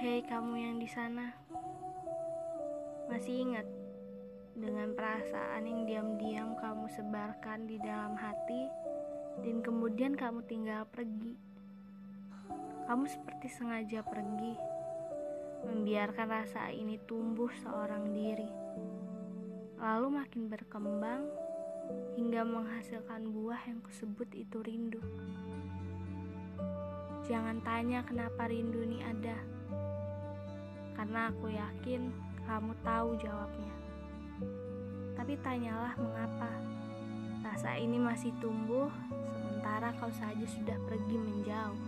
Hei kamu yang di sana, masih ingat dengan perasaan yang diam-diam kamu sebarkan di dalam hati dan kemudian kamu tinggal pergi. Kamu seperti sengaja pergi, membiarkan rasa ini tumbuh seorang diri, lalu makin berkembang hingga menghasilkan buah yang kusebut itu rindu. Jangan tanya kenapa rindu ini ada, karena aku yakin kamu tahu jawabnya. Tapi tanyalah mengapa rasa ini masih tumbuh sementara kau saja sudah pergi menjauh.